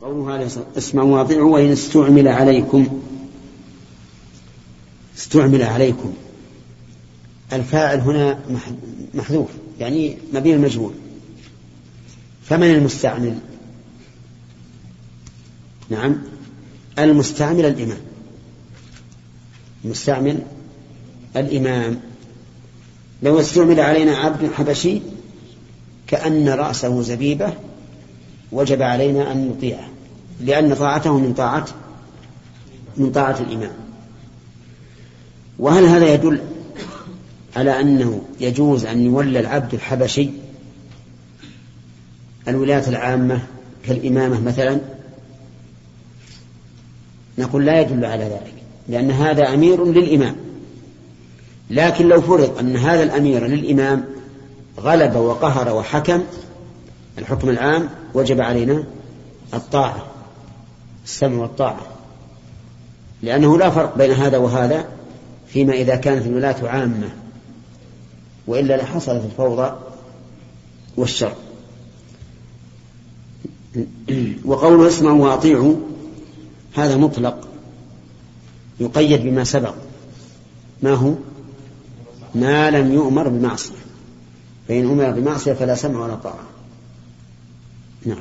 قوله عليه الصلاة اسمعوا واطيعوا وإن استعمل عليكم استعمل عليكم. الفاعل هنا محذوف يعني مبين المجهول. فمن المستعمل؟ نعم. المستعمل الإمام. المستعمل الإمام. لو استعمل علينا عبد حبشي كأن رأسه زبيبة وجب علينا أن نطيعه لأن طاعته من طاعة من طاعة الإمام. وهل هذا يدل على أنه يجوز أن يولى العبد الحبشي الولاية العامة كالإمامة مثلا؟ نقول لا يدل على ذلك لأن هذا أمير للإمام. لكن لو فرض أن هذا الأمير للإمام غلب وقهر وحكم الحكم العام وجب علينا الطاعة السمع والطاعة. لأنه لا فرق بين هذا وهذا فيما إذا كانت الولاة عامة وإلا لحصلت الفوضى والشر. وقوله اسمعوا وأطيعوا هذا مطلق يقيد بما سبق. ما هو؟ ما لم يؤمر بمعصية. فإن أمر بمعصية فلا سمع ولا طاعة. نعم.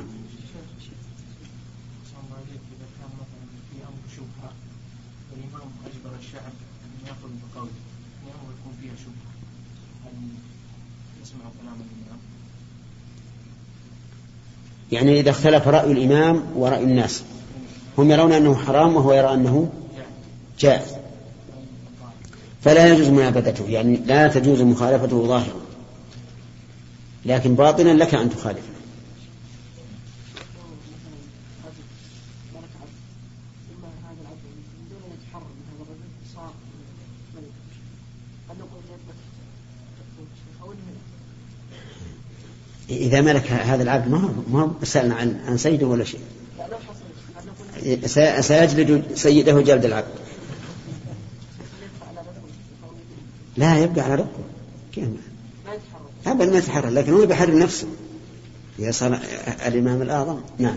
يعني إذا اختلف رأي الإمام ورأي الناس هم يرون أنه حرام وهو يرى أنه جائز. فلا يجوز منابذته يعني لا تجوز مخالفته ظاهرا. لكن باطنا لك أن تخالفه. إذا ملك هذا العبد ما هو ما هو سألنا عن عن سيده ولا شيء؟ سيجلد سيده جلد العبد. لا يبقى على ربه. كيف؟ أبدا ما يتحرر لكن هو بيحرر نفسه. يا صار الإمام الأعظم. نعم.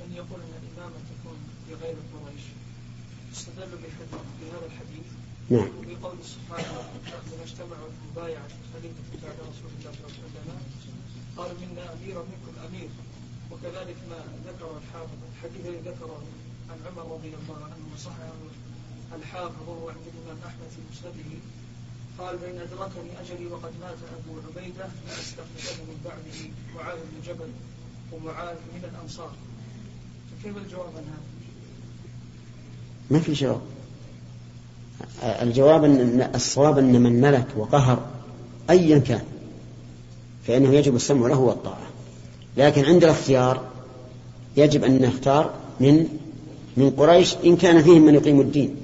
من يقول ان الامامه تكون في غير قريش استدل بهذا الحديث نعم بقول سبحانه لما اجتمعوا في مبايعه خليفه بعد رسول الله صلى الله عليه وسلم قال منا أمير منكم أمير. وكذلك ما ذكر الحافظ الحديث الذي ذكره عن عمر رضي الله عنه وصححه الحافظ وهو عند الإمام أحمد في مسنده قال بين أدركني أجلي وقد مات أبو عبيدة لاستخلفه من بعده معاذ بن جبل ومعاذ من الأنصار. فكيف الجواب عن هذا؟ ما في جواب. الجواب أن الصواب أن من ملك وقهر أيا كان. فإنه يجب السمع له والطاعة. لكن عند الاختيار يجب أن نختار من من قريش إن كان فيهم من يقيم الدين.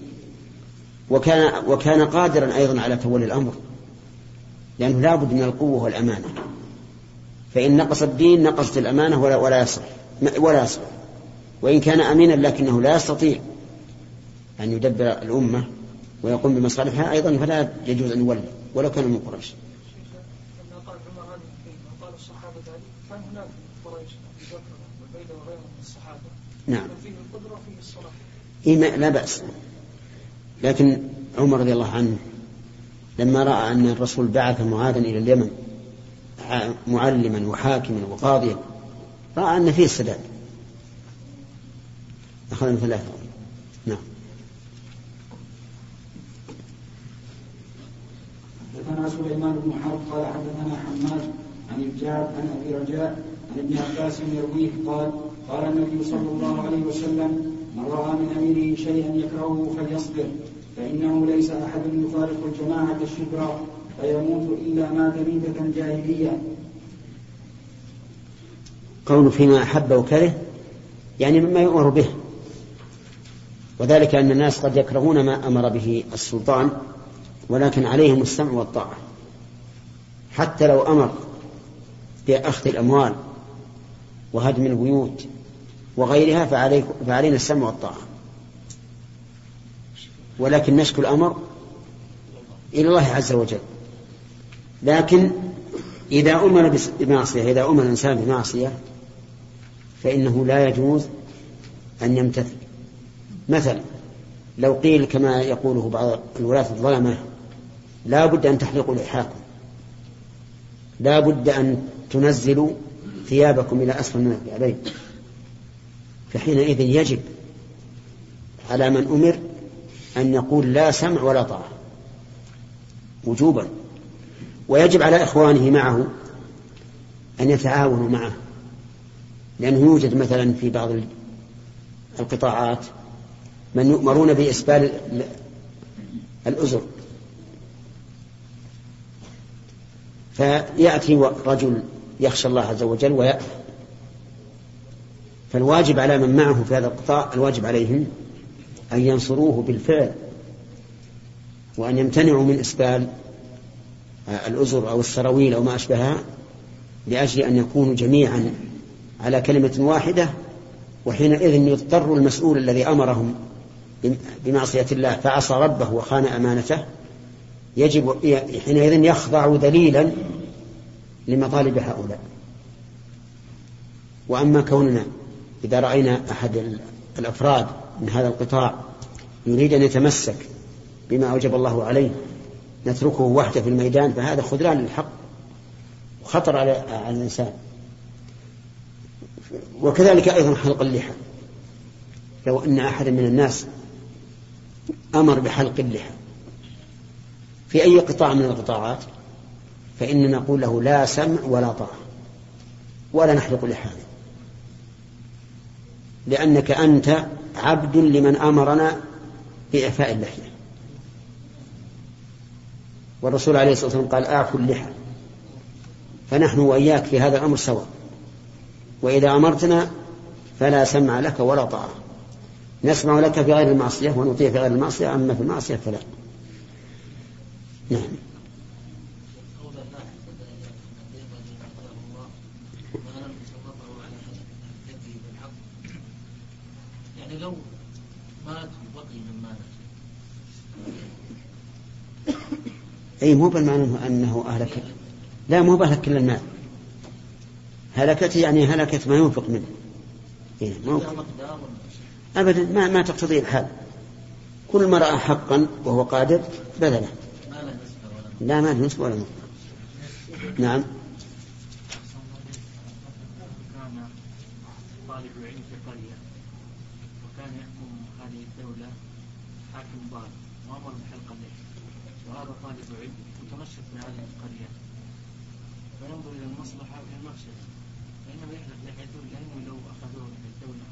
وكان وكان قادرا أيضا على تولي الأمر. لأنه لا بد من القوة والأمانة. فإن نقص الدين نقصت الأمانة ولا ولا يصلح. ولا يصلح. وإن كان أمينا لكنه لا يستطيع أن يدبر الأمة ويقوم بمصالحها أيضا فلا يجوز أن يولي ولو كان من قريش لما قال عمر هذه الكلمة وقال الصحابه ذلك كان هناك في قريش ابي بكر وعبيده وغيرهم من الصحابه نعم. إيه لا بأس. لكن عمر رضي الله عنه لما رأى أن الرسول بعث معاذا إلى اليمن معلما وحاكما وقاضيا رأى أن فيه السداد أخذ من ثلاثة نعم. حدثنا سليمان بن حرب قال حدثنا حماد عن الجعد عن أبي رجاء عن ابن عباس يرويه قال قال النبي صلى الله عليه وسلم من رأى من أميره شيئا يكرهه فليصبر فإنه ليس أحد يفارق الجماعة شبرا فيموت إلا مات ميته جاهلية. قول فيما أحب وكره يعني مما يؤمر به. وذلك أن الناس قد يكرهون ما أمر به السلطان ولكن عليهم السمع والطاعة. حتى لو أمر بأخذ الأموال وهدم البيوت وغيرها فعلينا السمع والطاعة. ولكن نشكو الأمر إلى الله عز وجل. لكن إذا أمر بمعصية إذا أمر الإنسان بمعصية فإنه لا يجوز أن يمتثل. مثلا لو قيل كما يقوله بعض الولاة الظلمة لا بد أن تحلقوا لحاكم. لا بد أن تنزلوا ثيابكم إلى أسفل من الكعبين فحينئذ يجب على من أمر أن يقول لا سمع ولا طاعة وجوبا. ويجب على إخوانه معه أن يتعاونوا معه لأنه يوجد مثلا في بعض القطاعات من يؤمرون بإسبال الأزر. فيأتي رجل يخشى الله عز وجل ويأتي فالواجب على من معه في هذا القطاع الواجب عليهم أن ينصروه بالفعل وأن يمتنعوا من إسبال الأزر أو السراويل أو ما أشبهها لأجل أن يكونوا جميعا على كلمة واحدة وحينئذ يضطر المسؤول الذي أمرهم بمعصية الله فعصى ربه وخان أمانته يجب حينئذ يخضع ذليلا لمطالب هؤلاء. وأما كوننا إذا رأينا أحد الأفراد من هذا القطاع يريد أن يتمسك بما أوجب الله عليه نتركه وحده في الميدان فهذا خذلان للحق وخطر على الإنسان. وكذلك أيضا حلق اللحى. لو أن أحدا من الناس أمر بحلق اللحى في أي قطاع من القطاعات فإننا نقول له لا سمع ولا طاعة ولا نحلق لحانا لأنك أنت عبد لمن أمرنا بإعفاء اللحية. والرسول عليه الصلاة والسلام قال أعفوا اللحى فنحن وإياك في هذا الأمر سواء. وإذا أمرتنا فلا سمع لك ولا طاعة. نسمع لك في غير المعصية ونطيع في غير المعصية أما في المعصية فلا. نعم. يعني لو مات وبقي من مات أي مو بالمعنى انه أهلك. لا مو بهلك كل المال. هلكت يعني هلكت ما ينفق منه. إيه مو ابدا ما ما تقتضي الحال. كل ما راى حقا وهو قادر بذله لا ما له نسبة ولا نعم كان طالب علم في قرية وكان يحكم هذه الدولة حاكم ضال وأمر بحلق اللحية وهذا طالب علم متمسك بهذه القرية. فينظر إلى المصلحة وإلى المفسدة فإنما يحلق لحيته لأنه لو أخذوه في الدولة.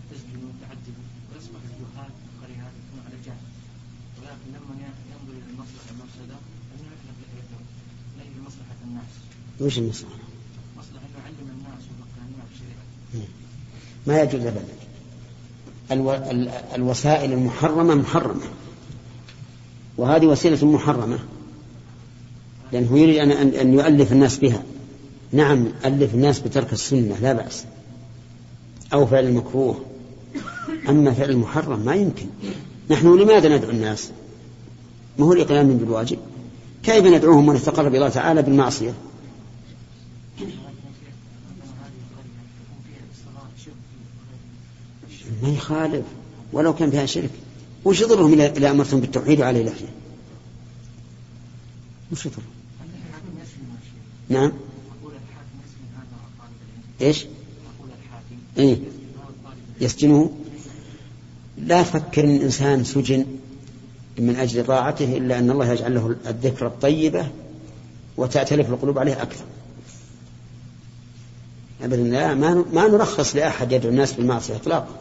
التسجن وتعذبوا ويصبح الجهال في القرية هذه يكون على جهل. ولكن لما ينظر إلى المصلحة والمفسدة فإنه يحلق لحيته لأجل مصلحة الناس. وش المصلحة؟ مصلحة أنه يعلم الناس ويفقه الناس شريعة ما يجوز ألو... ال- الوسائل المحرمة محرمة. وهذه وسيلة محرمة. لأنه يريد أن أن يؤلف الناس بها. نعم ألف الناس بترك السنة لا بأس. أو فعل المكروه أما فعل المحرم ما يمكن. نحن لماذا ندعو الناس؟ ما هو الإقلام بالواجب؟ كيف ندعوهم ونتقرب الله تعالى بالمعصية؟ ما يخالف. ولو كان فيها شرك. وش يضرهم إذا أمرتهم بالتوحيد وعليه لحية وش يضرهم؟ نعم. إيش؟ إيه. يسجنه؟ لا تفكر إن الإنسان سجن من أجل طاعته إلا أن الله يجعل له الذكرى الطيبة وتأتلف القلوب عليه أكثر. أبدا لا ما نرخص لأحد يدعو الناس بالمعصية اطلاقا.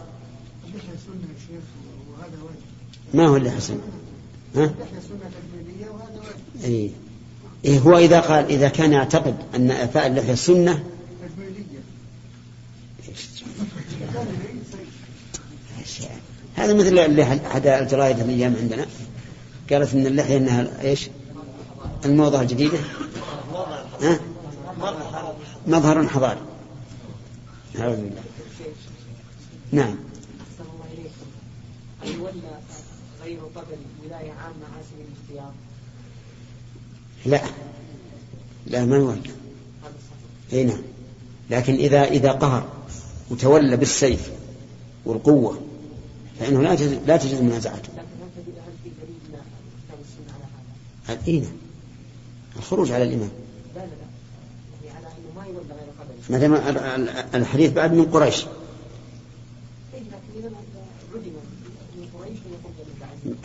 اللحية سنة يا شيخ وهذا واجب ما هو؟ ها؟ اللحية سنة واجب إيه. إيه هو إذا قال إذا كان يعتقد أن اعفاء اللحيه سنة تجميلية هذا مثل اللي أحد الجرايد الأيام عندنا قالت إن اللحيه إنها إيش؟ الموضة الجديدة ها؟ مظهر حضاري نعم أحسن الله إليكم هل يولى غير قبل ولاية عامة على سبيل الاختيار؟ لا. لا ما صحيح. إي نعم. لكن إذا إذا قهر وتولى بالسيف والقوة فإنه لا تجوز لا منازعته. تجد هل في دليل من كتاب السنة على هذا؟ إيه نعم. الخروج على الإمام. لا لا لا. يعني على أنه ما يولى غير قبل. ما دام ال- ال- الحديث بعد من قريش.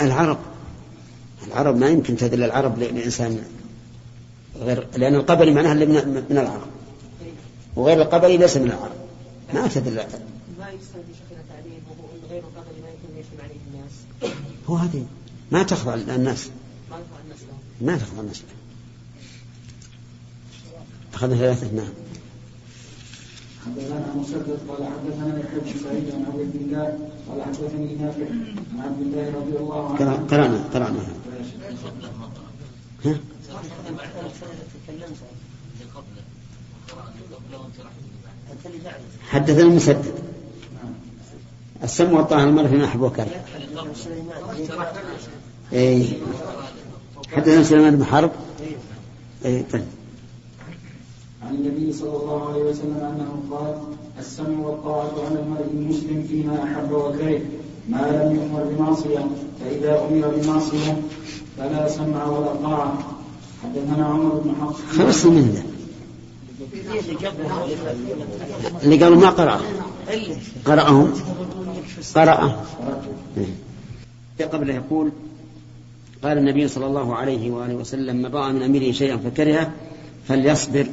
العرب. العرب ما يمكن تدل العرب لإنسان غير لأن القبلي معناها اللي من, من العرب. وغير القبلي ليس من العرب. ما الناس. هو هذه ما تخضع الناس ما تخضع الناس أخذنا ثلاثة. نعم. حدثنا مسدد قال حدثنا يحيى بن سعيد عن عبد الله قال حدثني نافع عن عبد الله رضي الله عنه. قرأ- قرأنا قرأنا؟ حدثنا المسدد السم والطعن المرء فيما أحب وكره إيه. حدثنا سليمان بن حرب إيه. طيب. عن النبي صلى الله عليه وسلم أنه قال السمع والطاعة على المرء المسلم فيما أحب وكره ما لم يؤمر بمعصية فإذا أمر بمعصية فلا سمع ولا طاعة. حدثنا عمر بن حفص. خلصنا من ذا اللي قالوا ما قرأ. قرأهم. قرأ. إيه. قبل يقول قال النبي صلى الله عليه وآله وسلم من رأى من أميره شيئا فكرهه فليصبر.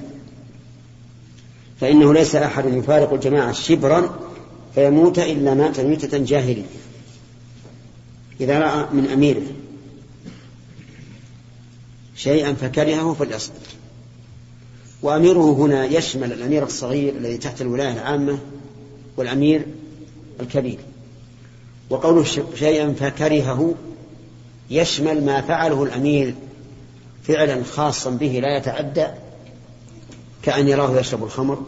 فإنه ليس أحد يفارق الجماعة شبرا فيموت إلا مات ميتة جاهلية. إذا رأى من أميره. شيئا فكرهه فليصبر. وأميره هنا يشمل الأمير الصغير الذي تحت الولاية العامة والأمير الكبير. وقوله شيئا فكرهه يشمل ما فعله الأمير فعلا خاصا به لا يتعدى كأن يراه يشرب الخمر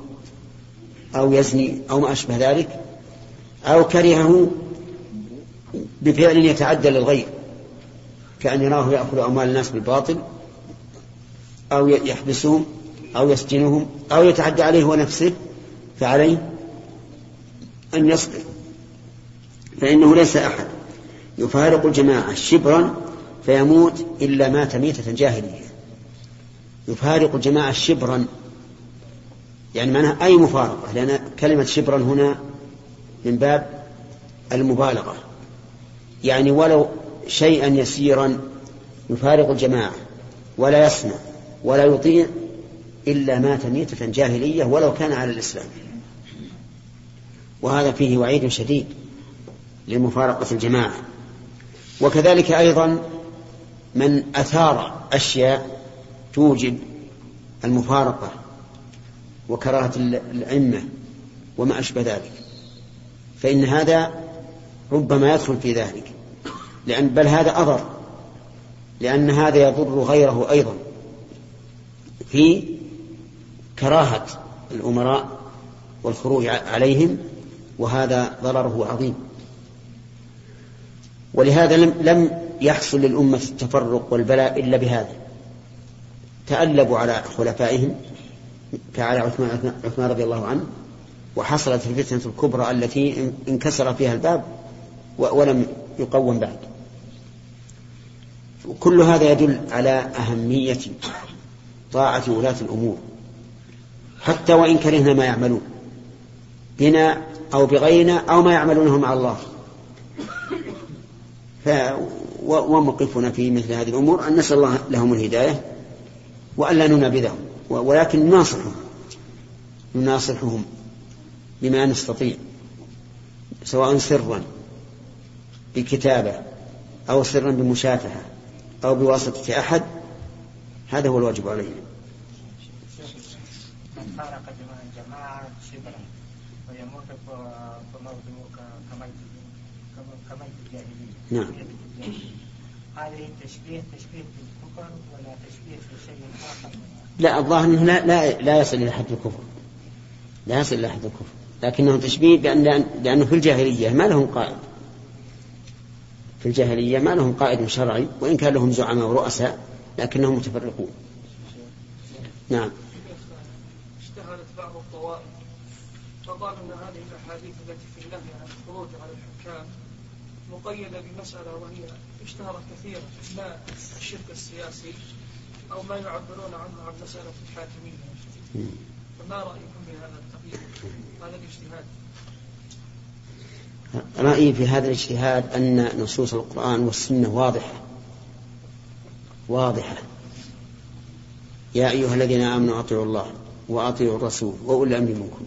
أو يزني أو ما أشبه ذلك أو كرهه بفعل يتعدى للغير كأن يراه يأكل أموال الناس بالباطل أو يحبسهم أو يسجنهم أو يتعدى عليه هو نفسه فعليه أن يصبر. فإنه ليس أحد. يفارق الجماعة شبرا فيموت إلا مات ميتة جاهلية. يفارق الجماعة شبرا يعني معناها أي مفارقة لأن كلمة شبرا هنا من باب المبالغة. يعني ولو شيئا يسيرا يفارق الجماعة ولا يسمع ولا يطيع إلا مات ميتة جاهلية ولو كان على الإسلام. وهذا فيه وعيد شديد لمفارقة الجماعة. وكذلك أيضا من أثار أشياء توجب المفارقة وكراهة الأئمة وما أشبه ذلك. فإن هذا ربما يدخل في ذلك. لأن بل هذا أضر. لأن هذا يضر غيره أيضا. في كراهة الأمراء والخروج عليهم وهذا ضرره عظيم. ولهذا لم, لم يحصل للأمة التفرق والبلاء إلا بهذا. تألبوا على خلفائهم كعلى عثمان, عثمان رضي الله عنه وحصلت الفتنة الكبرى التي انكسر فيها الباب ولم يقوم بعد. كل هذا يدل على أهمية طاعة ولاة الأمور حتى وإن كرهنا ما يعملون بنا أو بغيرنا أو ما يعملونه مع الله. ف وموقفنا في مثل هذه الأمور أن نسأل الله لهم الهداية وألا ننابذهم ولكن نناصحهم نناصحهم بما نستطيع سواء سرا بكتابة أو سرا بمشافهة أو بواسطة أحد هذا هو الواجب علينا من فارق جماعة شبرا ويموت فموته كميت الجاهلية. نعم. هذه تشبيه تشبيه بالكفر ولا تشبيه بشيء آخر؟ لا الظاهر أنه لا لا, لا يصل إلى حد الكفر. لا يصل إلى حد الكفر. لكنه تشبيه بأن لأنه في الجاهلية ما لهم قائد. في الجاهلية ما لهم قائد شرعي وإن كان لهم زعماء ورؤساء لكنهم متفرقون. نعم. اشتهرت بعض الطوائف فقال يقال أن هذه الأحاديث التي في النهي عن الخروج على الحكام مقيدة بمسألة وهي اشتهرت كثيرا ما الشرك السياسي أو ما يعبرون عنه عن مسألة الحاكمية فما رأيكم بهذا التقييد هذا الاجتهاد رأيي في هذا الاجتهاد أن نصوص القرآن والسنة واضحة. واضحة. يا أيها الذين آمنوا أطيعوا الله وأطيعوا الرسول وأولي الأمر منكم.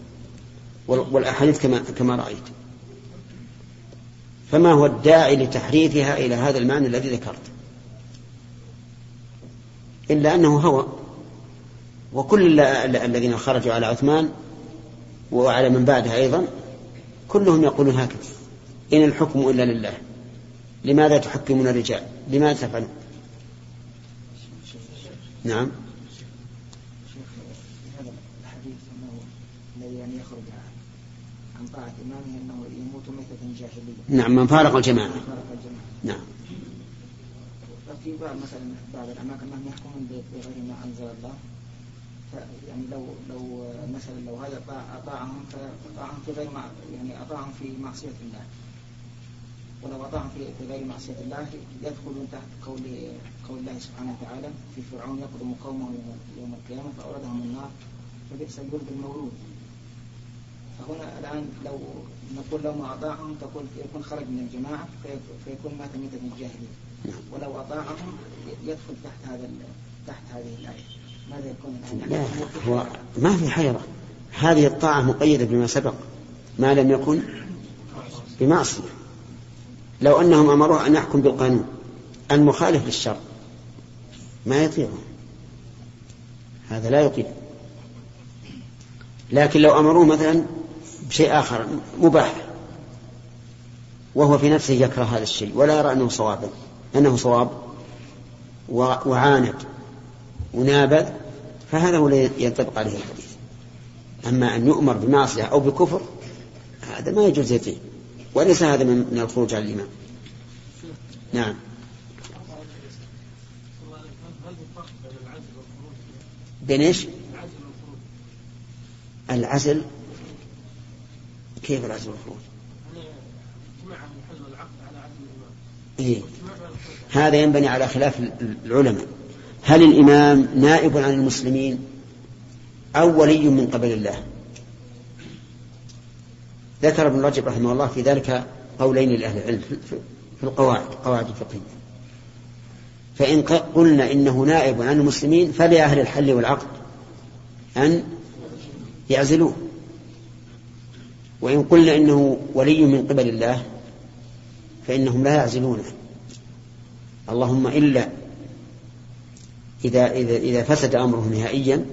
والأحاديث كما كما رأيت. فما هو الداعي لتحريفها إلى هذا المعنى الذي ذكرت؟ إلا أنه هوى. وكل الذين خرجوا على عثمان وعلى من بعده أيضا كلهم يقولون هكذا. إن الحكم إلا لله لماذا تحكمون الرجال؟ لماذا تفعلون؟ نعم هذا الحديث انه الذي يخرج عن طاعه امامه انه يموت ميته جاهليه. نعم من فارق الجماعة. فارق الجماعه. نعم. في بعض مثلا بعض الأماكن انهم يحكمون بغير ما أنزل الله يعني لو لو مثلا لو هذا أطاعهم فأطاعهم في غير يعني أطاعهم في معصية الله. ولو أطاعهم في غير معصية الله يدخلون تحت قول قول الله سبحانه وتعالى في فرعون يقدم قومه يوم القيامة فأوردهم النار فبئس الورد المولود فهنا الآن لو نقول لو ما أطاعهم تقول يكون خرج من الجماعة فيكون مات ميتة الجاهلية. ولو أطاعهم يدخل تحت هذا تحت هذه الآية. ماذا يكون؟ لا هو ما في حيرة. هذه الطاعة مقيدة بما سبق ما لم يكن بمعصية. لو أنهم أمروه أن يحكم بالقانون المخالف للشر ما يطيعه. هذا لا يطيع. لكن لو أمروه مثلا بشيء آخر مباح وهو في نفسه يكره هذا الشيء ولا يرى أنه صوابا أنه صواب وعاند ونابذ فهذا هو الذي ينطبق عليه الحديث. أما أن يؤمر بمعصية أو بكفر هذا ما يجوز يطيع. وليس هذا من الخروج على الإمام نعم بين إيش؟ العزل كيف العزل والخروج؟ إيه؟ هذا ينبني على خلاف العلماء هل الإمام نائب عن المسلمين أو ولي من قبل الله ذكر ابن رجب رحمه الله في ذلك قولين لأهل العلم في القواعد قواعد الفقهية فإن قلنا إنه نائب عن المسلمين فلأهل الحل والعقد أن يعزلوه. وإن قلنا إنه ولي من قبل الله فإنهم لا يعزلونه. اللهم إلا إذا إذا إذا فسد أمره نهائيا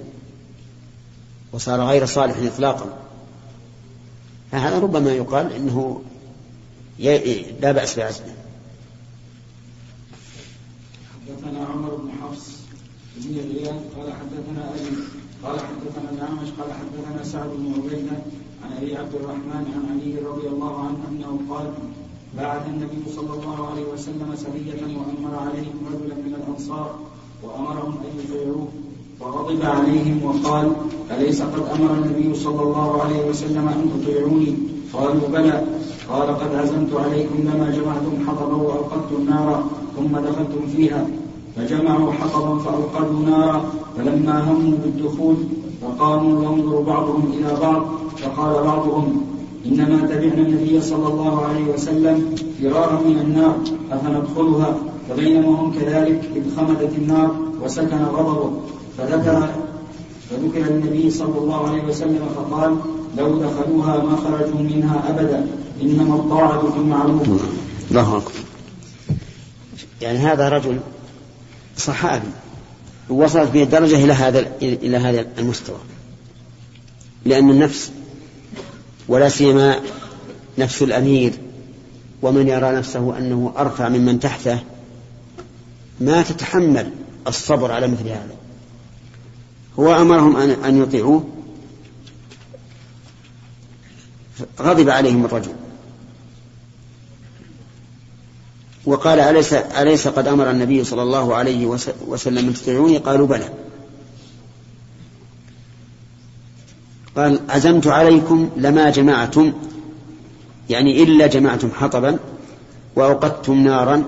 وصار غير صالح إطلاقا فهذا ربما يقال إنه لا بأس بعزمه. حدثنا عمر بن حفص بن غياث قال حدثنا أبي قال حدثنا الاعمش قال حدثنا سعد بن عبيده عن أبي عبد الرحمن عن علي رضي الله عنه أنه قال بعث النبي صلى الله عليه وسلم سرية وأمر عليهم رجلا من الأنصار وأمرهم أن يطيعوه وغضب عليهم وقال أليس قد أمر النبي صلى الله عليه وسلم أن تطيعوني؟ قالوا بلى. قال قد عزمت عليكم لما جمعتم حطبا وأوقدتم نارا ثم دخلتم فيها. فجمعوا حطبا فأوقدوا نارا فلما هموا بالدخول فقاموا ينظر بعضهم إلى بعض فقال بعضهم إنما تبعنا النبي صلى الله عليه وسلم فرارا من النار أفندخلها فبينما هم كذلك إذ خمدت النار وسكن غضبه. فذكر فذكر النبي صلى الله عليه وسلم فقال لو دخلوها ما خرجوا منها أبدا إنما الطاعة في المعروف. الله أكبر. يعني هذا رجل صحابي وصلت به الدرجة إلى هذا إلى هذا المستوى. لأن النفس ولا سيما نفس الأمير ومن يرى نفسه أنه أرفع ممن تحته ما تتحمل الصبر على مثل هذا. هو أمرهم أن يطيعوه. غضب عليهم الرجل. وقال أليس, أليس قد أمر النبي صلى الله عليه وسلم أن تطيعوني؟ قالوا بلى. قال عزمت عليكم لما جمعتم يعني إلا جمعتم حطبا وأوقدتم نارا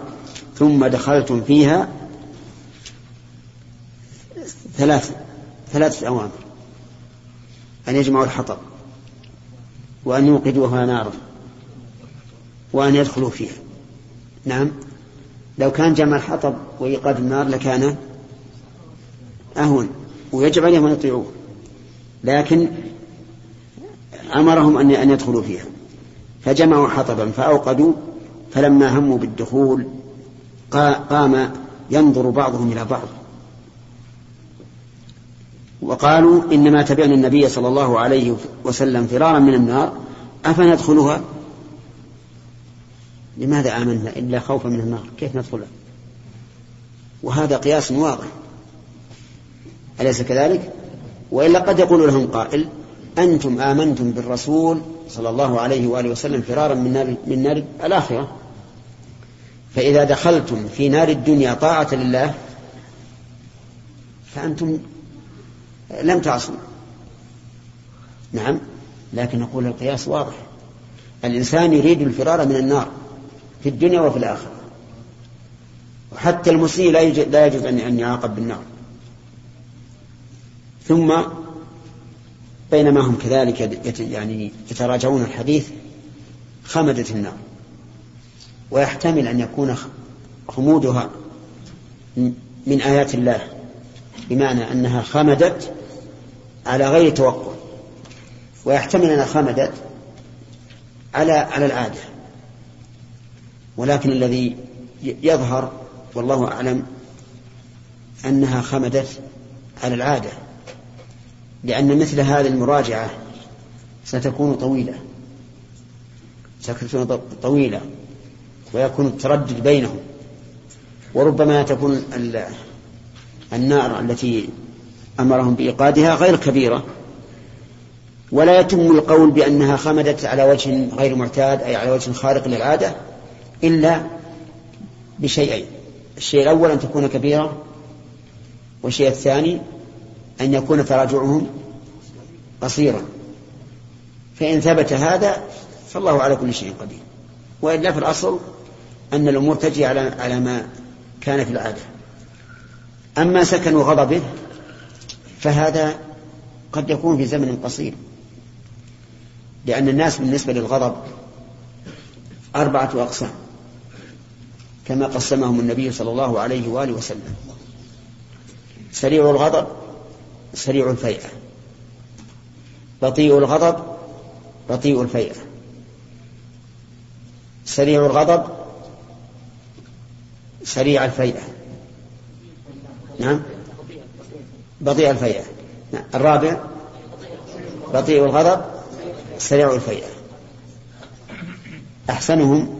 ثم دخلتم فيها ثلاث ثلاثة أوامر. أن يجمعوا الحطب. وأن يوقدوها نارا. وأن يدخلوا فيها. نعم. لو كان جمع الحطب وإيقاد النار لكان أهون. ويجب عليهم أن يطيعوه. لكن أمرهم أن أن يدخلوا فيها. فجمعوا حطبا فأوقدوا. فلما هموا بالدخول قام ينظر بعضهم إلى بعض. وقالوا إنما تبعنا النبي صلى الله عليه وسلم فرارا من النار أفندخلها؟ لماذا آمنا إلا خوفا من النار؟ كيف ندخلها؟ وهذا قياس واضح. أليس كذلك؟ وإلا قد يقول لهم قائل أنتم آمنتم بالرسول صلى الله عليه وآله وسلم فرارا من نار, من نار الآخرة. فإذا دخلتم في نار الدنيا طاعة لله فأنتم لم تعصوا نعم لكن نقول القياس واضح. الإنسان يريد الفرار من النار في الدنيا وفي الآخرة. وحتى المسيء لا يجوز أن يعاقب بالنار. ثم بينما هم كذلك يعني يتراجعون الحديث خمدت النار. ويحتمل أن يكون خمودها من آيات الله بمعنى أنها خمدت على غير توقع. ويحتمل أنها خمدت على على العادة. ولكن الذي يظهر والله أعلم أنها خمدت على العادة. لأن مثل هذه المراجعة ستكون طويلة. ستكون طويلة. ويكون التردد بينهم. وربما تكون النار التي أمرهم بإيقادها غير كبيرة. ولا يتم القول بأنها خمدت على وجه غير معتاد أي على وجه خارق للعادة إلا بشيئين. الشيء الأول أن تكون كبيرة والشيء الثاني أن يكون تراجعهم قصيرا. فإن ثبت هذا فالله على كل شيء قدير. وإلا في الأصل أن الأمور تجري على على ما كان في العادة. أما سكن غضبه فهذا قد يكون في زمن قصير. لأن الناس بالنسبة للغضب أربعة أقسام كما قسمهم النبي صلى الله عليه وآله وسلم. سريع الغضب سريع الفيئة. بطيء الغضب بطيء الفيئة. سريع الغضب سريع الفيئة. نعم؟ بطيء الفيئة. الرابع بطيء الغضب سريع الفيئة. أحسنهم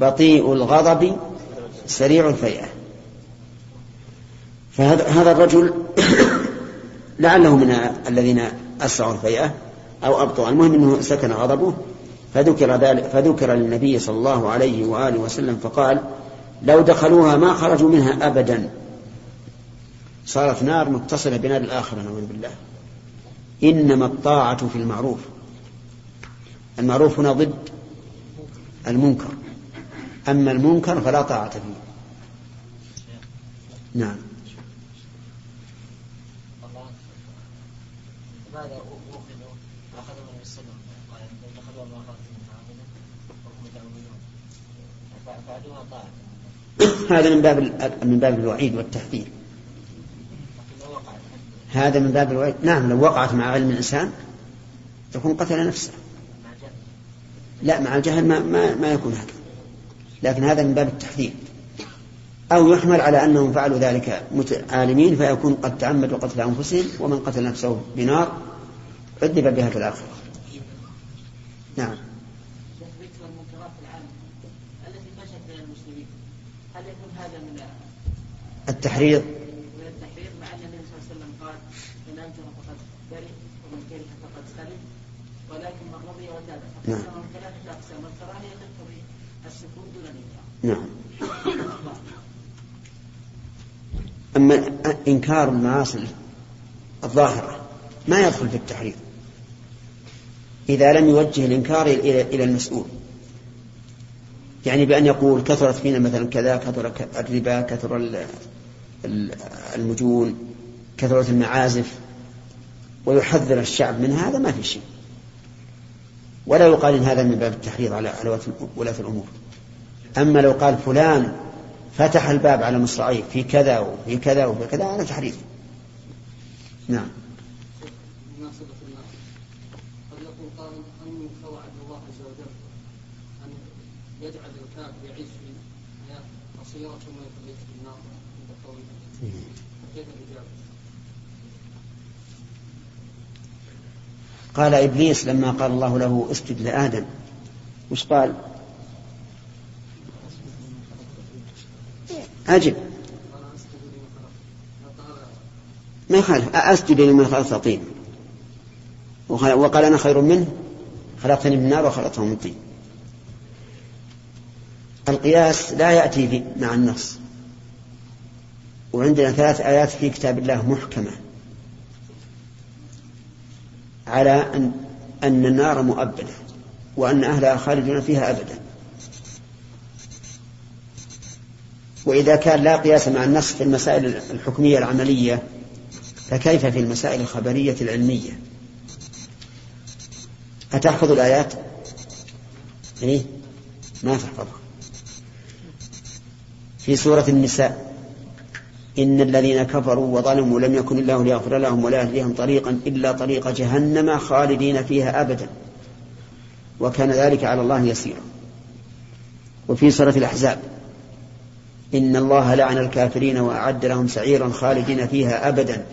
بطيء الغضب سريع الفيئة. فهذا هذا الرجل لعله من الذين أسرعوا الفيئة أو أبطأوا. المهم أنه سكن غضبه فذكر ذلك فذكر للنبي صلى الله عليه وآله وسلم فقال لو دخلوها ما خرجوا منها أبدا. صارت نار متصلة بنار الآخرة نعوذ بالله. إنما الطاعة في المعروف. المعروف هنا ضد المنكر. أما المنكر فلا طاعة فيه. نعم. هذا من باب من باب الوعيد والتحذير هذا من باب الوعيد. نعم لو وقعت مع علم الإنسان يكون قتل نفسه. لا مع الجهل ما, ما, ما يكون هكذا لكن هذا من باب التحذير. أو يحمل على أنهم فعلوا ذلك عالمين فيكون قد تعمدوا قتل أنفسهم ومن قتل نفسه بنار عذب بها في الآخرة. نعم. ذكر المنكرات العامة التي فشت بين المسلمين هل يكون هذا من التحريض من التحريض مع ان النبي صلى الله عليه وسلم قال من انكر فقد برئ ومن كره فقد سلم ولكن من رضي وتاب نعم. فقسم من ثلاثة أقسام الكراهية تقتضي السكوت دون الإنكار نعم. أما إنكار المعاصي الظاهرة ما يدخل في التحريم إذا لم يوجه الإنكار إلى المسؤول. يعني بأن يقول كثرت فينا مثلا كذا كثر الربا كثر المجون كثرت المعازف ويحذر الشعب من هذا ما في شيء. ولا يقال إن هذا من باب التحريض على ولاة الأمور. أما لو قال فلان فتح الباب على مصراعيه في كذا وفي كذا وفي كذا هذا تحريض. نعم يجعل الكافر يعيش في حياة قصيرة ثم يخليه في النار عند قوله كيف الإجابة؟ قال إبليس لما قال الله له أسجد لآدم. وش قال؟ أجب. ما يخالف. أسجد لمن خلقت طين. وقال أنا خير منه. خلقتني من نار وخلقته من طين. القياس لا يأتي مع النص. وعندنا ثلاث آيات في كتاب الله محكمة. على أن أن النار مؤبدة وأن أهلها خالدون فيها أبدا وإذا كان لا قياس مع النص في المسائل الحكمية العملية فكيف في المسائل الخبرية العلمية أتحفظ الآيات؟ إيه؟ ما تحفظها في سورة النساء إن الذين كفروا وظلموا لم يكن الله ليغفر لهم ولا يهديهم طريقا إلا طريق جهنم خالدين فيها أبدا. وكان ذلك على الله يسيرا. وفي سورة الأحزاب إن الله لعن الكافرين وأعد لهم سعيرا خالدين فيها أبدا.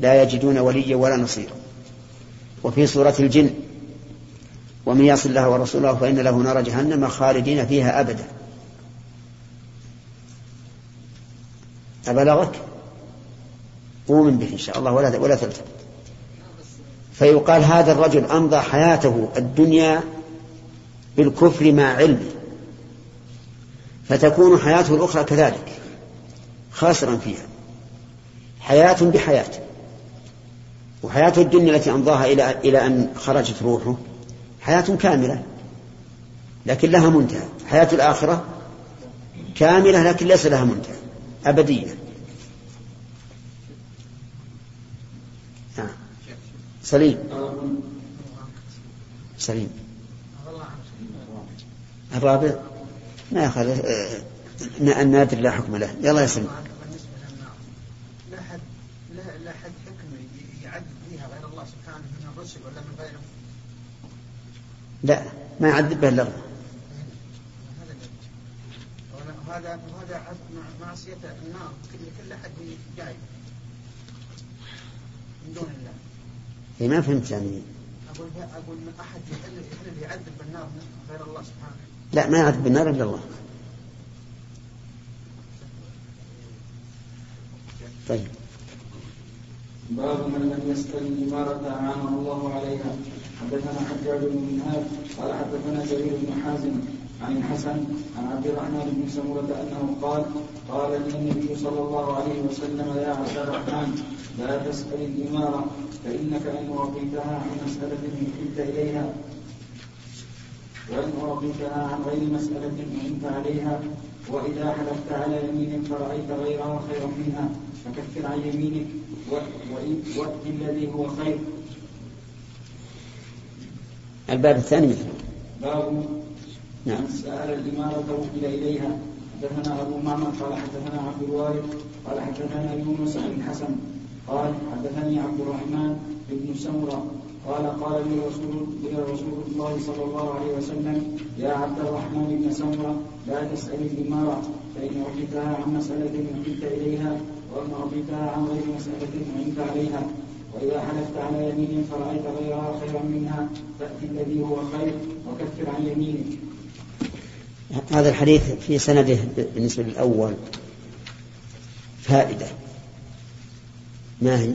لا يجدون وليا ولا نصيرا. وفي سورة الجن ومن يصل الله ورسوله فإن له نار جهنم خالدين فيها أبدا. أبلغك؟ أؤمن به إن شاء الله ولا ولا تلتفت. فيقال هذا الرجل أمضى حياته الدنيا بالكفر مع علمه. فتكون حياته الأخرى كذلك خاسرا فيها. حياة بحياة. وحياته الدنيا التي أمضاها إلى إلى أن خرجت روحه حياة كاملة لكن لها منتهى. حياة الآخرة كاملة لكن ليس لها منتهى. أبدية. نعم. سليم. سليم. الرابع. ما يخالف آه، النادر لا حكم له. يلا يا سليم. لا لا حكم فيها غير الله سبحانه من الرسل ولا من لا ما يعذب به إلا الله. وهذا وهذا معصية النار كل أحد جاي من دون الله. اي ما فهمت يعني. أقول أقول أحد يحل يحل يعذب بالنار غير الله سبحانه. لا ما يعذب بالنار إلا الله. طيب. باب من لم يسأل الإمارة أعانه الله عليها حدثنا حجاج بن منهاج قال حدثنا جرير بن حازم عن الحسن عن عبد الرحمن بن سمرة أنه قال قال لي النبي صلى الله عليه وسلم يا عبد الرحمن لا تسأل الإمارة فإنك إن أعطيتها عن مسألة حلت إليها وإن أعطيتها عن غير مسألة أعنت عليها وإذا حلفت على يمين فرأيت غيرها خيرا منها فكفر عن يمينك وأت الذي هو خير. الباب الثاني. باب نعم. سأل الإمارة وكل إليها. حدثنا أبو معمر قال حدثنا عبد الوارث قال حدثنا يونس عن الحسن قال حدثني عبد الرحمن بن سمرة قال قال لي رسول لي رسول الله صلى الله عليه وسلم يا عبد الرحمن بن سمرة لا تسأل الإمارة فإن أعطيتها عن مسألة أعطيت إليها وإن أعطيتها عن غير مسألة أعنت عليها. وإذا حلفت على يمين فرأيت غيرها خيرا منها فأتي الذي هو خير وكفر عن يمينك. هذا الحديث في سنده بالنسبة للأول. فائدة. ما هي؟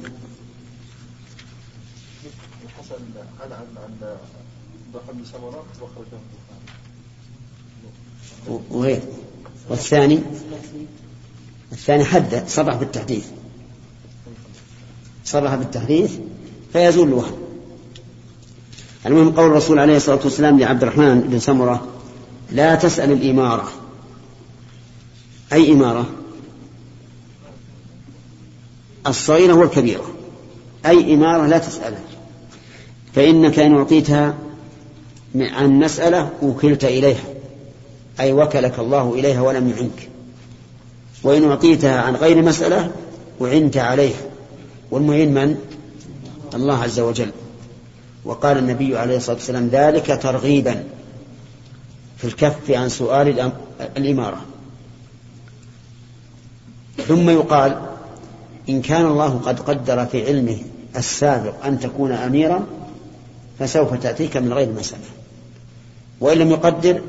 الحسن عن عن عن ضحى سمرة وخرجه وغير والثاني؟ الثاني حد صرح بالتحديث. صرح بالتحديث فيزول الوهم. المهم قول الرسول عليه الصلاة والسلام لعبد الرحمن بن سمرة لا تسأل الإمارة. أي إمارة؟ الصغيرة والكبيرة. أي إمارة لا تسألها فإنك إن أعطيتها عن مسألة وكلت إليها. أي وكلك الله إليها ولم يعنك. وإن أعطيتها عن غير مسألة وعنت عليها. والمعين من؟ الله عز وجل. وقال النبي عليه الصلاة والسلام ذلك ترغيبا. في الكف عن سؤال الإمارة. ثم يقال إن كان الله قد قدر في علمه السابق أن تكون أميرا فسوف تأتيك من غير مسألة. وإن لم يقدر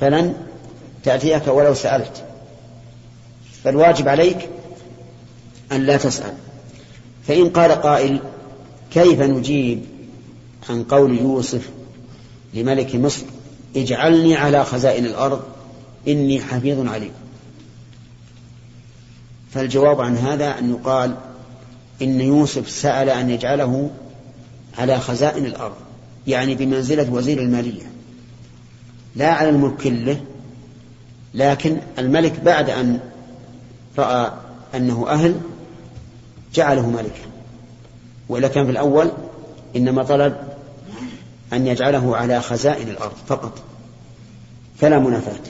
فلن تأتيك ولو سألت. فالواجب عليك أن لا تسأل. فإن قال قائل كيف نجيب عن قول يوسف لملك مصر اجعلني على خزائن الأرض إني حفيظ عليم. فالجواب عن هذا أن يقال إن يوسف سأل أن يجعله على خزائن الأرض يعني بمنزلة وزير المالية لا على الملك كله لكن الملك بعد أن رأى أنه أهل جعله ملكا. وإلا كان في الأول إنما طلب أن يجعله على خزائن الأرض فقط فلا منافاة.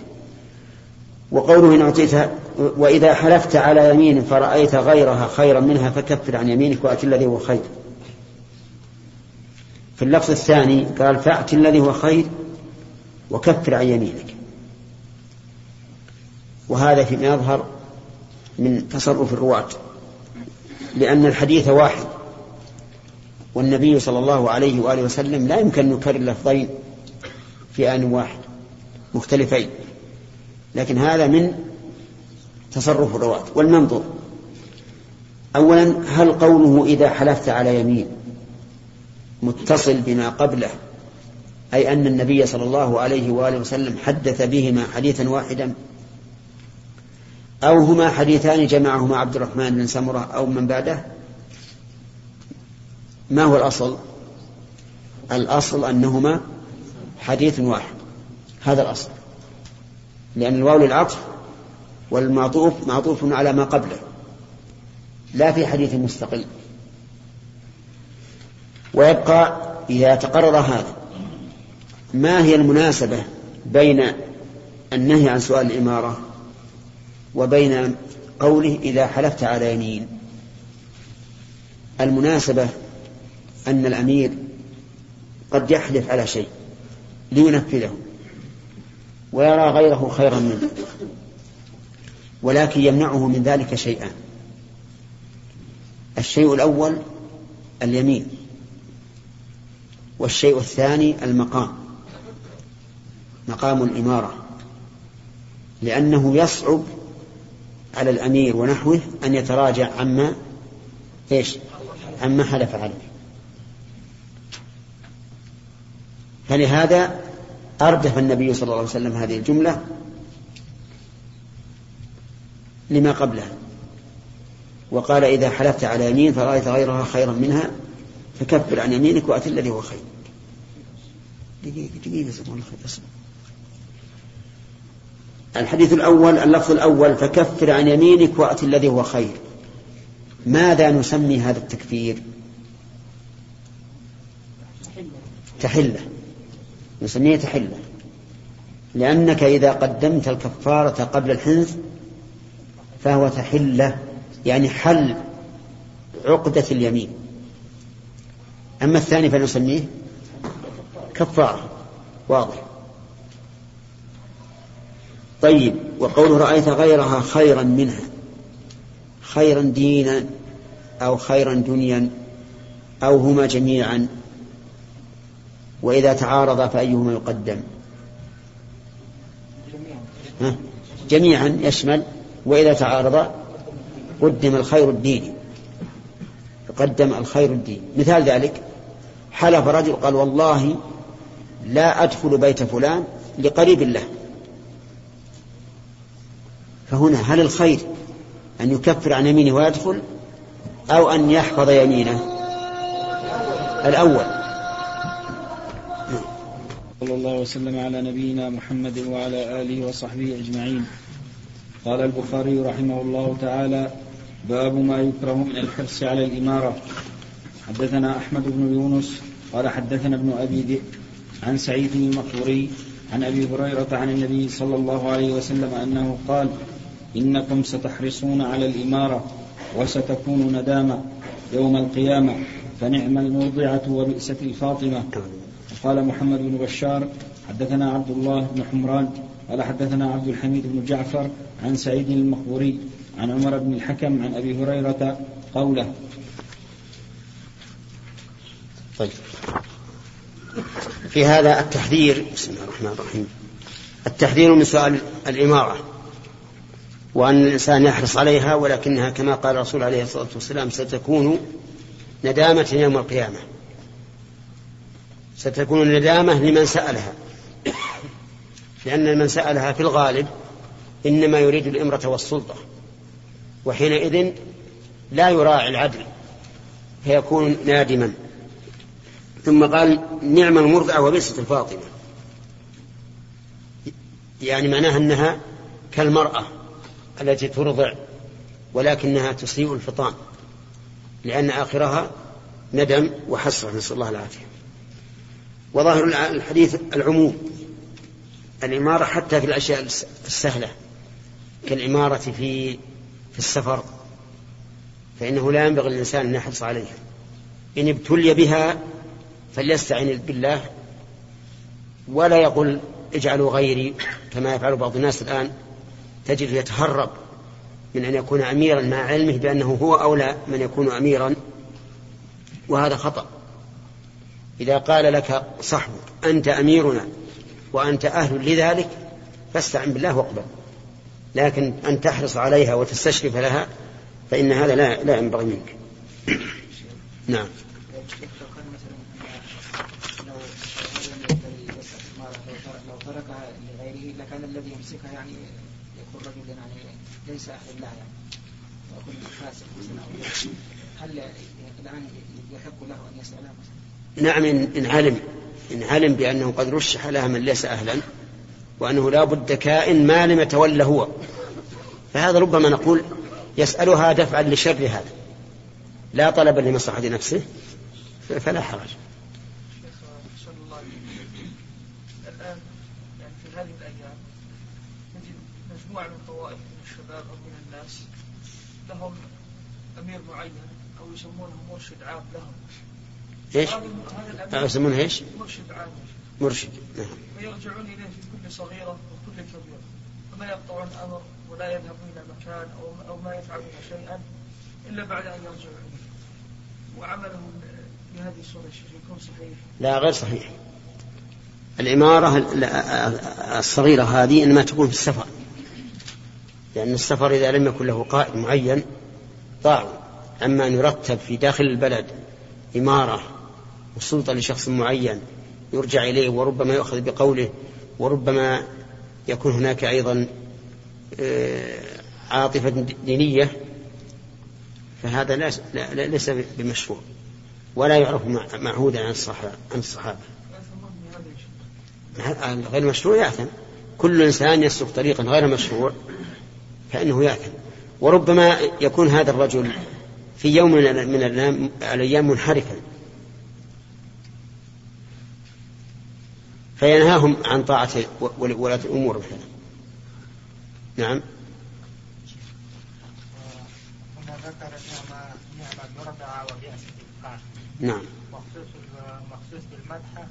وقوله إن أعطيتها وإذا حلفت على يمين فرأيت غيرها خيرا منها فكفر عن يمينك وأت الذي هو خير. في اللفظ الثاني قال فأت الذي هو خير وكفر عن يمينك. وهذا فيما يظهر من تصرف الرواة لأن الحديث واحد والنبي صلى الله عليه وآله وسلم لا يمكن أن يكرر لفظين في آن واحد مختلفين. لكن هذا من تصرف الرواة والمنظور. أولا هل قوله إذا حلفت على يمين متصل بما قبله أي أن النبي صلى الله عليه وآله وسلم حدث بهما حديثا واحدا؟ أو هما حديثان جمعهما عبد الرحمن بن سمرة أو من بعده؟ ما هو الأصل؟ الأصل أنهما حديث واحد. هذا الأصل. لأن الواو للعطف والمعطوف معطوف على ما قبله. لا في حديث مستقل ويبقى إذا تقرر هذا ما هي المناسبة بين النهي عن سؤال الإمارة وبين قوله إذا حلفت على يمين؟ المناسبة أن الأمير قد يحلف على شيء لينفذه ويرى غيره خيرا منه ولكن يمنعه من ذلك شيئان الشيء الأول اليمين والشيء الثاني المقام مقام الإمارة لأنه يصعب على الأمير ونحوه أن يتراجع عما إيش؟ عما حلف عليه. فلهذا أردف النبي صلى الله عليه وسلم هذه الجملة لما قبلها. وقال إذا حلفت على يمين فرأيت غيرها خيرا منها فكفر عن يمينك وأت الذي هو خير. دقيقة دقيقة الحديث الأول اللفظ الأول فكفر عن يمينك وأت الذي هو خير. ماذا نسمي هذا التكفير؟ تحلة. نسميه تحلة لأنك إذا قدمت الكفارة قبل الحنث فهو تحلة يعني حل عقدة اليمين. أما الثاني فنسميه كفارة. واضح. طيب وقوله رأيت غيرها خيرا منها خيرا دينا أو خيرا دنيا أو هما جميعا. وإذا تعارضا فأيهما يقدم؟ ها؟ جميعا يشمل. وإذا تعارضا قدم الخير الديني يقدم الخير الديني مثال ذلك حلف رجل قال والله لا أدخل بيت فلان لقريب له. فهنا هل الخير أن يكفر عن يمينه ويدخل أو أن يحفظ يمينه؟ الأول. صلى الله وسلم على نبينا محمد وعلى آله وصحبه أجمعين. قال البخاري رحمه الله تعالى باب ما يكره من الحرص على الإمارة. حدثنا أحمد بن يونس قال حدثنا ابن أبي ذئب عن سعيد المقبوري عن أبي هريرة عن النبي صلى الله عليه وسلم أنه قال إنكم ستحرصون على الإمارة وستكون ندامة يوم القيامة فنعم المرضعة وبئست الفاطمة. قال محمد بن بشار حدثنا عبد الله بن حمران قال حدثنا عبد الحميد بن جعفر عن سعيد المقبوري عن عمر بن الحكم عن أبي هريرة قوله. طيب. في هذا التحذير بسم الله الرحمن الرحيم التحذير من سؤال الإمارة وأن الإنسان يحرص عليها ولكنها كما قال الرسول عليه الصلاة والسلام ستكون ندامة يوم القيامة. ستكون ندامة لمن سألها. لأن من سألها في الغالب إنما يريد الإمرة والسلطة وحينئذ لا يراعي العدل فيكون نادما. ثم قال نعم المرضعة وبئست الفاطمة. يعني معناها أنها كالمرأة التي ترضع ولكنها تسيء الفطام لأن آخرها ندم وحسرة. نسأل الله العافية. وظاهر الحديث العموم الإمارة حتى في الأشياء السهلة كالإمارة في في السفر فإنه لا ينبغي للإنسان أن يحرص عليها إن ابتلي بها فليستعن بالله ولا يقول اجعلوا غيري كما يفعل بعض الناس الآن تجد يتهرب من أن يكون أميرا مع علمه بأنه هو أولى من يكون أميرا وهذا خطأ. إذا قال لك صاحبك أنت أميرنا وأنت أهل لذلك فاستعن بالله واقبل. لكن أن تحرص عليها وتستشرف لها فإن هذا لا, لا ينبغي منك. نعم. تركها لغيره لكان الذي يمسكها يعني يكون رجلا يعني ليس أهل الله يعني ويكون فاسق هل الآن يحق له أن يسالها مثلا؟ نعم إن علم. إن علم بأنه قد رشح لها من ليس أهلا وأنه لا بد كائن ما لم يتولى هو. فهذا ربما نقول يسألها دفعا لشر هذا. لا طلبا لمصلحة نفسه فلا حرج. الآن يعني في هذه الأيام مجموعة من طوائف من الشباب أو من الناس لهم أمير معين أو يسمونه مرشد عام لهم. إيش؟ يسمونه إيش؟ مرشد عام. مرشد نعم. ويرجعون إليه في كل صغيرة وكل كبيرة. وما يقطعون أمر ولا يذهبون إلى مكان أو أو ما يفعلون شيئا إلا بعد أن يرجعوا إليه. وعملهم بهذه الصورة يكون صحيح. لا غير صحيح. العمارة الصغيرة هذه إنما تكون في السفر. لأن السفر إذا لم يكن له قائد معين ضاعوا أما أن يرتب في داخل البلد إمارة وسلطة لشخص معين يرجع إليه وربما يؤخذ بقوله وربما يكون هناك أيضا عاطفة دينية فهذا ليس بمشروع ولا يعرف معهودا عن الصحابة عن الصحابة. غير مشروع يأثم. كل إنسان يسلك طريقا غير مشروع فإنه يأثم. وربما يكون هذا الرجل في يوم من الأيام منحرفا. فينهاهم عن طاعة ولاة الأمور مثلا نعم. هنا ذكر نعم. المرضعة وبئس الإبقاء نعم مخصوص مخصوص بالمدح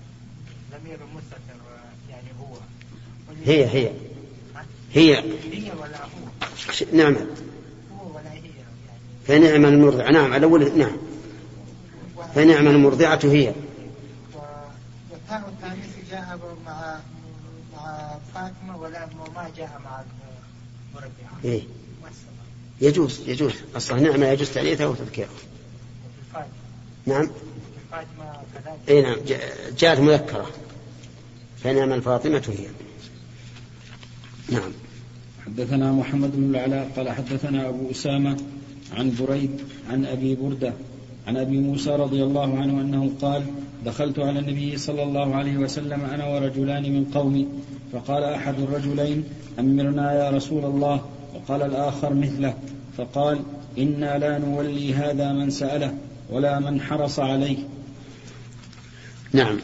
ضمير مستتر يعني هو هي هي. هي. هي ولا هو نعم. هو ولا هي يعني فنعم المرضعة نعم على أول نعم. فنعم المرضعة هي. مع مع فاطمة ولا ما جاء مع المربعة إيه؟ يجوز يجوز. أصلا نعمة يجوز تأنيثها وتذكيرها. نعم. اي نعم. جاء- جاءت مذكرة. فنعم الفاطمة هي. نعم. حدثنا محمد بن العلاء قال حدثنا أبو أسامة عن بريد عن أبي بردة عن أبي موسى رضي الله عنه أنه قال دخلت على النبي صلى الله عليه وسلم أنا ورجلان من قومي فقال أحد الرجلين أمرنا يا رسول الله. وقال الآخر مثله. فقال إنا لا نولي هذا من سأله ولا من حرص عليه. نعم.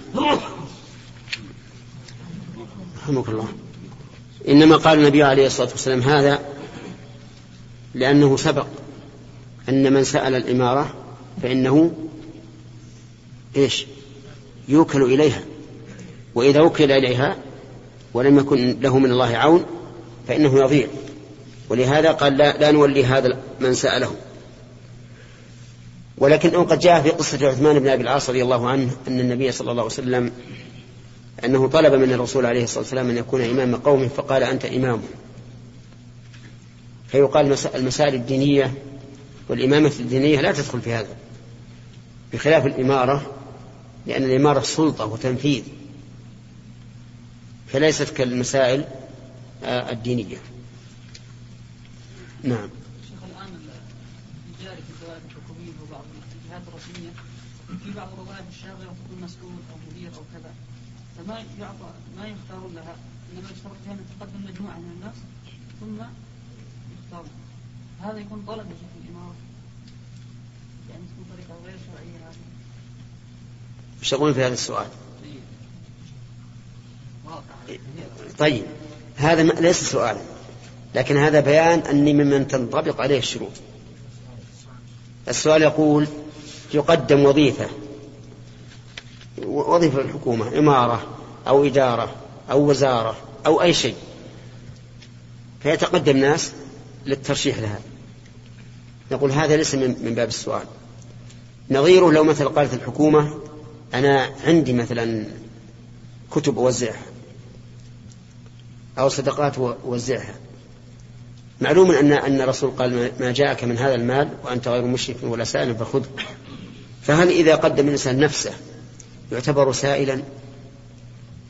رحمك الله. إنما قال النبي عليه الصلاة والسلام هذا لأنه سبق أن من سأل الإمارة فإنه إيش؟ يوكل إليها. وإذا وكل إليها ولم يكن له من الله عون فإنه يضيع. ولهذا قال لا, لا نولي هذا من سأله. ولكن قد جاء في قصة عثمان بن أبي العاص رضي الله عنه أن النبي صلى الله عليه وسلم أنه طلب من الرسول عليه الصلاة والسلام أن يكون إمام قومه فقال أنت إمام. فيقال المسائل الدينية والإمامة الدينية لا تدخل في هذا. بخلاف الإمارة لأن الإمارة سلطة وتنفيذ فليست كالمسائل آه، الدينية. نعم. شيخ الآن الجاري في الدوائر الحكومية وبعض الجهات الرسمية. في بعض الوظائف الشاغلة يكون مسؤول أو مدير أو كذا. فما يعطى ما يختار لها؟ إنما يشترط فيها أن تقدم مجموعة من الناس ثم يختار. هذا يكون طلب شيخ الإمارة. يقولون في هذا السؤال؟ طيب هذا ليس سؤالا لكن هذا بيان أني ممن تنطبق عليه الشروط. السؤال يقول يقدم وظيفة وظيفة الحكومة إمارة أو إدارة أو وزارة أو أي شيء. فيتقدم ناس للترشيح لها نقول هذا ليس من باب السؤال. نظيره لو مثلا قالت الحكومة أنا عندي مثلا كتب أوزعها أو صدقات أوزعها. معلوم أن أن الرسول قال ما جاءك من هذا المال وأنت غير مشرك ولا سائل فخذه فهل إذا قدم الإنسان نفسه يعتبر سائلا؟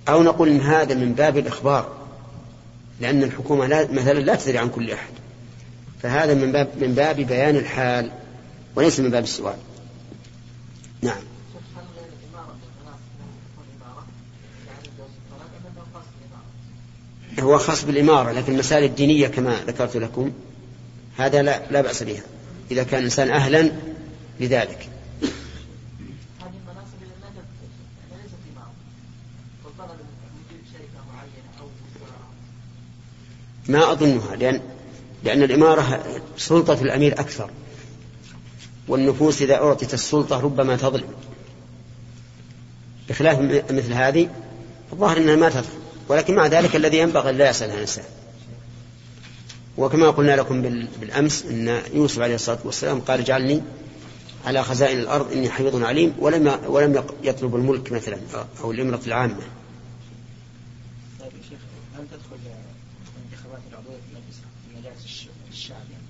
أو نقول إن هذا من باب الإخبار لأن الحكومة لا مثلا لا تدري عن كل أحد. فهذا من باب من باب بيان الحال وليس من باب السؤال. نعم. هو خاص بالإمارة لكن المسائل الدينية كما ذكرت لكم هذا لا, لا بأس بها إذا كان الإنسان أهلا لذلك. ما أظنها لأن لأن الإمارة سلطة الأمير أكثر. والنفوس إذا أعطت السلطة ربما تظلم. بخلاف مثل هذه الظاهر أنها ما تظلم. ولكن مع ذلك الذي ينبغي لا يسأل عن وكما قلنا لكم بالأمس أن يوسف عليه الصلاة والسلام قال اجعلني على خزائن الأرض إني حفيظ عليم ولم ولم يطلب الملك مثلا أو الإمرة العامة طيب يا شيخ هل تدخل الانتخابات العضوية في مجالس الشعب يعني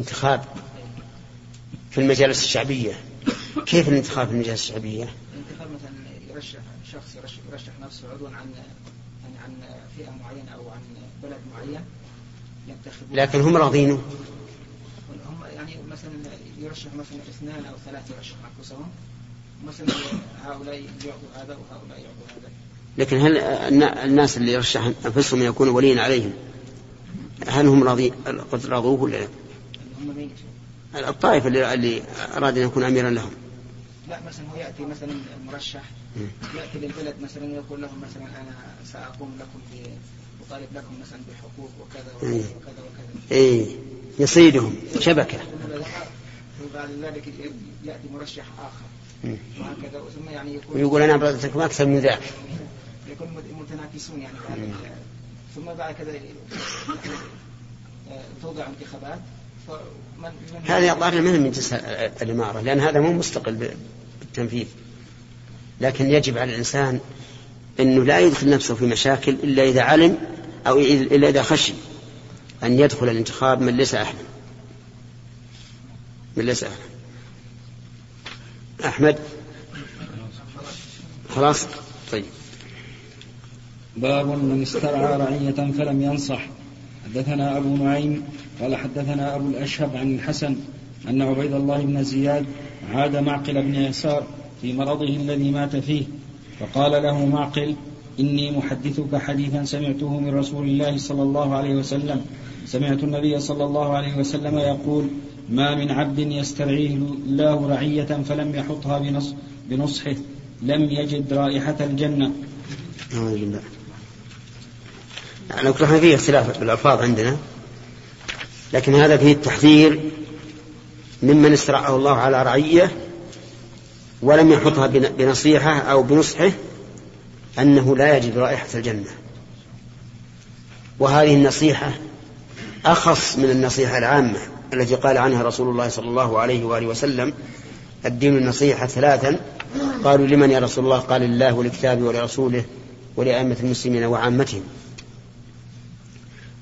انتخاب في المجالس الشعبية. كيف الانتخاب في المجالس الشعبية؟ الانتخاب مثلا يرشح شخص يرشح, يرشح نفسه عضوا عن يعني عن فئة معينة أو عن بلد معين ينتخبون. لكن هم راضينه. هم يعني مثلا يرشح مثلا اثنان أو ثلاثة يرشح أنفسهم. مثلا هؤلاء يعطوا هذا وهؤلاء يعطوا هذا. لكن هل الناس اللي يرشح أنفسهم يكونوا وليا عليهم؟ هل هم راضي قد راضوه ولا لا؟ الطائفة اللي, اللي أراد أن يكون أميرا لهم. لا مثلا هو يأتي مثلا مرشح يأتي للبلد مثلا ويقول لهم مثلا أنا سأقوم لكم أطالب لكم مثلا بحقوق وكذا وكذا وكذا وكذا. إيه يصيدهم شبكة. وبعد ذلك يأتي مرشح آخر. وهكذا. ثم يعني يكون ويقول أنا أبغى أكثر من ذاك. يكون متنافسون يعني. ثم بعد كذا توضع انتخابات. هذا الظاهر منهم من جنس الإمارة لأن هذا مو مستقل بالتنفيذ. لكن يجب على الإنسان أنه لا يدخل نفسه في مشاكل إلا إذا علم أو إلا إذا خشي أن يدخل الانتخاب من ليس أهلا من ليس أهلا أحمد؟ خلاص. طيب. باب من استرعى رعية فلم ينصح. حدثنا أبو نعيم قال حدثنا أبو الأشهب عن الحسن أن عبيد الله بن زياد عاد معقل بن يسار في مرضه الذي مات فيه فقال له معقل إني محدثك حديثا سمعته من رسول الله صلى الله عليه وسلم. سمعت النبي صلى الله عليه وسلم يقول ما من عبد يسترعيه الله رعية فلم يحطها بنص بنصحه لم يجد رائحة الجنة. أعوذ بالله يعني إحنا فيه اختلاف بالألفاظ عندنا. لكن هذا فيه التحذير ممن استرعاه الله على رعية ولم يحطها بنصيحة أو بنصحه أنه لا يجد رائحة الجنة. وهذه النصيحة أخص من النصيحة العامة التي قال عنها رسول الله صلى الله عليه وآله وسلم الدين النصيحة ثلاثا. قالوا لمن يا رسول الله؟ قال لله ولكتابه ولرسوله ولأئمة المسلمين وعامتهم.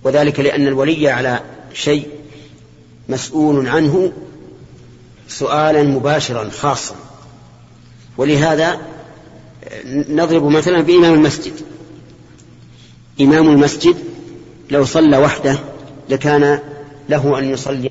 وذلك لأن الولي على شيء مسؤول عنه سؤالا مباشرا خاصا. ولهذا نضرب مثلا بإمام المسجد. إمام المسجد لو صلى وحده لكان له أن يصلي